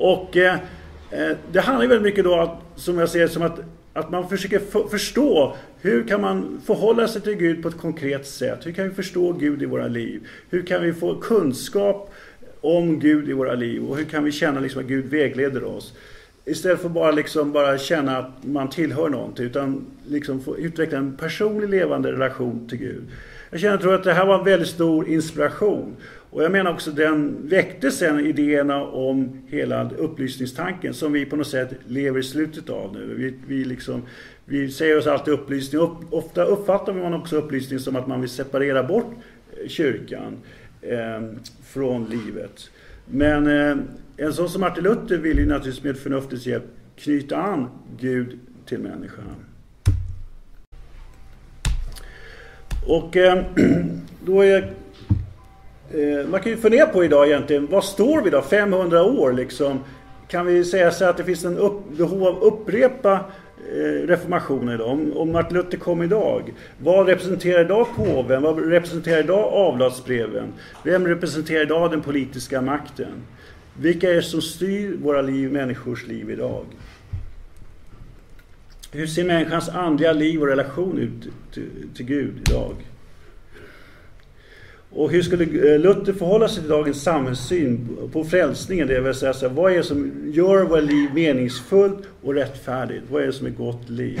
Och eh, eh, det handlar ju väldigt mycket då, att, som jag ser som att, att man försöker förstå hur kan man förhålla sig till Gud på ett konkret sätt? Hur kan vi förstå Gud i våra liv? Hur kan vi få kunskap om Gud i våra liv? Och hur kan vi känna liksom att Gud vägleder oss? Istället för bara liksom bara känna att man tillhör någonting utan liksom få utveckla en personlig levande relation till Gud. Jag känner tror att det här var en väldigt stor inspiration. Och jag menar också den väckte sen idéerna om hela upplysningstanken som vi på något sätt lever i slutet av nu. Vi, vi, liksom, vi säger oss alltid upplysning. Ofta uppfattar man också upplysning som att man vill separera bort eh, kyrkan eh, från livet. Men eh, en sån som Martin Luther vill ju naturligtvis med förnuftets hjälp knyta an Gud till människan. Och eh, då är eh, man kan ju fundera på idag egentligen, vad står vi då 500 år liksom? Kan vi säga så att det finns en upp, behov av att upprepa Eh, reformationen idag? Om, om Martin Luther kom idag, vad representerar idag påven? Vad representerar idag avlatsbreven? Vem representerar idag den politiska makten? Vilka är det som styr våra liv, människors liv idag? Hur ser människans andliga liv och relation ut till, till Gud idag? Och hur skulle eh, Luther förhålla sig till dagens samhällssyn på frälsningen? Det vill säga, vad är det som gör vårt liv meningsfullt och rättfärdigt? Vad är det som är gott liv?